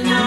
меня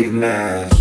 recognize.